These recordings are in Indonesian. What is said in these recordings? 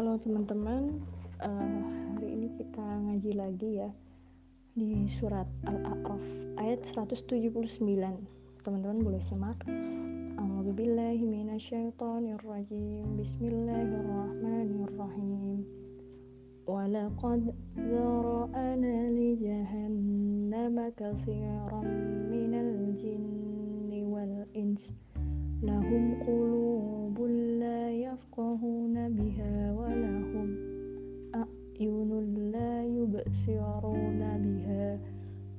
Halo teman-teman, uh, hari ini kita ngaji lagi ya di surat Al-A'raf ayat 179. Teman-teman boleh simak. A'udzubillahi minasyaitonirrajim. Bismillahirrahmanirrahim. Walaqad zara'ana li jahannama katsiran minal jinni wal ins. Lahum qulubun la yafqahuna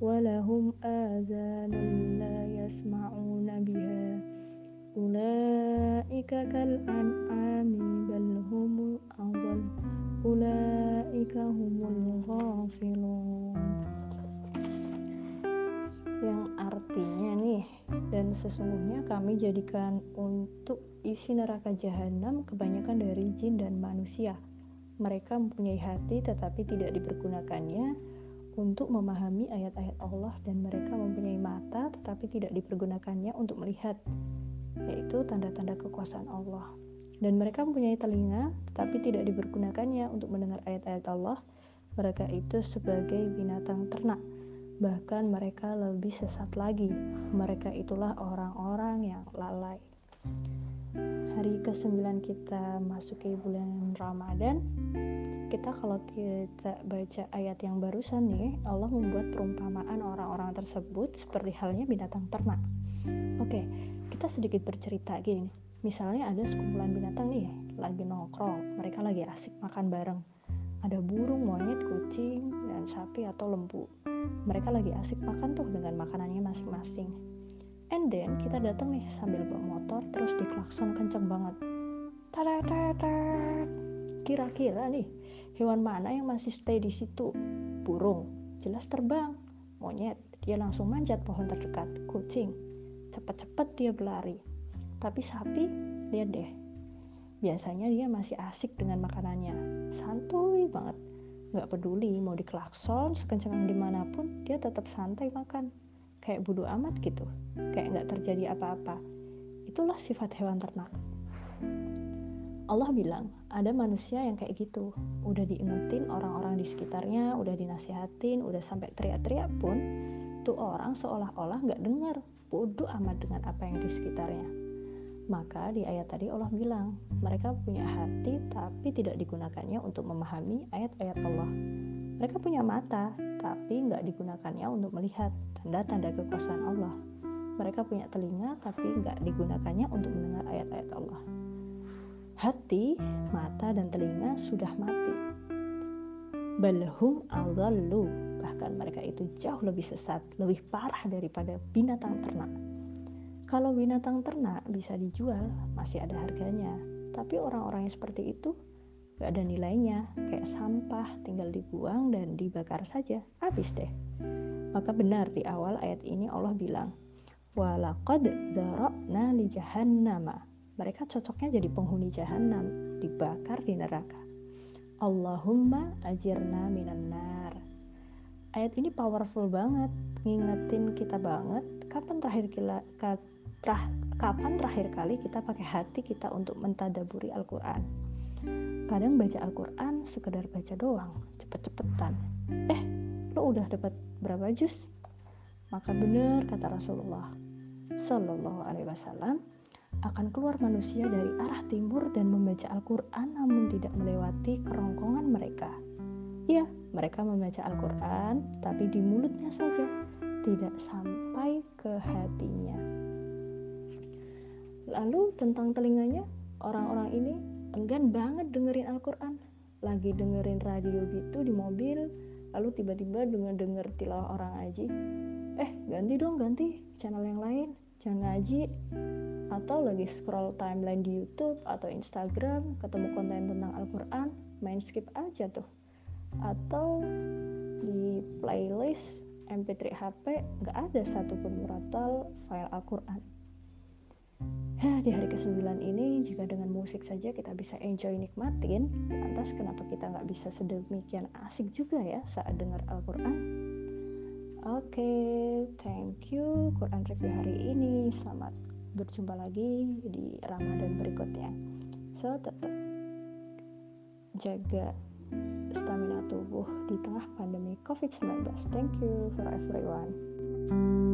wa lahum azanun la yasma'una biha ulaika kal an'ami bal humul adall ulaika humul ghafilun yang artinya nih dan sesungguhnya kami jadikan untuk isi neraka jahanam kebanyakan dari jin dan manusia. Mereka mempunyai hati tetapi tidak dipergunakannya untuk memahami ayat-ayat Allah dan mereka mempunyai mata tetapi tidak dipergunakannya untuk melihat, yaitu tanda-tanda kekuasaan Allah. Dan mereka mempunyai telinga tetapi tidak dipergunakannya untuk mendengar ayat-ayat Allah. Mereka itu sebagai binatang ternak bahkan mereka lebih sesat lagi. Mereka itulah orang-orang yang lalai. Hari ke-9 kita masuki bulan Ramadan. Kita kalau kita baca ayat yang barusan nih, Allah membuat perumpamaan orang-orang tersebut seperti halnya binatang ternak. Oke, kita sedikit bercerita gini. Misalnya ada sekumpulan binatang nih, lagi nongkrong, mereka lagi asik makan bareng. Ada burung, monyet, kucing, dan sapi atau lembu mereka lagi asik makan tuh dengan makanannya masing-masing and then kita datang nih sambil bawa motor terus diklakson kenceng banget. Kira-kira nih hewan mana yang masih stay di situ? Burung. Jelas terbang. Monyet. Dia langsung manjat pohon terdekat. Kucing. Cepat-cepat dia berlari. Tapi sapi? Lihat deh. Biasanya dia masih asik dengan makanannya. Santuy banget. Nggak peduli mau diklakson sekencang di mana pun dia tetap santai makan kayak bodoh amat gitu. Kayak nggak terjadi apa-apa. Itulah sifat hewan ternak. Allah bilang ada manusia yang kayak gitu. Udah diingetin orang-orang di sekitarnya udah dinasihatin udah sampai teriak-teriak pun tuh orang seolah-olah nggak dengar. Bodoh amat dengan apa yang di sekitarnya. Maka di ayat tadi Allah bilang, mereka punya hati tapi tidak digunakannya untuk memahami ayat-ayat Allah. Mereka punya mata tapi nggak digunakannya untuk melihat tanda-tanda kekuasaan Allah. Mereka punya telinga tapi nggak digunakannya untuk mendengar ayat-ayat Allah. Hati, mata, dan telinga sudah mati. Balhum adallu, bahkan mereka itu jauh lebih sesat, lebih parah daripada binatang ternak. Kalau binatang ternak bisa dijual, masih ada harganya. Tapi orang-orang yang seperti itu gak ada nilainya, kayak sampah, tinggal dibuang dan dibakar saja, habis deh. Maka benar di awal ayat ini Allah bilang, Walaqad zarokna li jahannama. Mereka cocoknya jadi penghuni jahanam, dibakar di neraka. Allahumma ajirna minan nar. Ayat ini powerful banget, ngingetin kita banget kapan terakhir terah, kapan terakhir kali kita pakai hati kita untuk mentadaburi Al-Quran kadang baca Al-Quran sekedar baca doang cepet-cepetan eh lo udah dapat berapa juz maka benar kata Rasulullah Shallallahu Alaihi Wasallam akan keluar manusia dari arah timur dan membaca Al-Quran namun tidak melewati kerongkongan mereka. Ya, mereka membaca Al-Quran tapi di mulutnya saja, tidak sampai ke hatinya. Lalu tentang telinganya, orang-orang ini enggan banget dengerin Al-Quran. Lagi dengerin radio gitu di mobil, lalu tiba-tiba dengan denger tilawah orang aji. Eh, ganti dong, ganti channel yang lain. Jangan ngaji. Atau lagi scroll timeline di YouTube atau Instagram, ketemu konten tentang Al-Quran, main skip aja tuh. Atau di playlist MP3 HP nggak ada satupun muratal file Al-Quran Di hari ke-9 ini jika dengan musik saja kita bisa enjoy nikmatin, lantas kenapa kita nggak bisa sedemikian asik juga ya saat dengar Al-Quran? Oke, okay, thank you Quran review hari ini. Selamat berjumpa lagi di Ramadan berikutnya. So, tetap jaga stamina tubuh di tengah pandemi COVID-19. Thank you for everyone.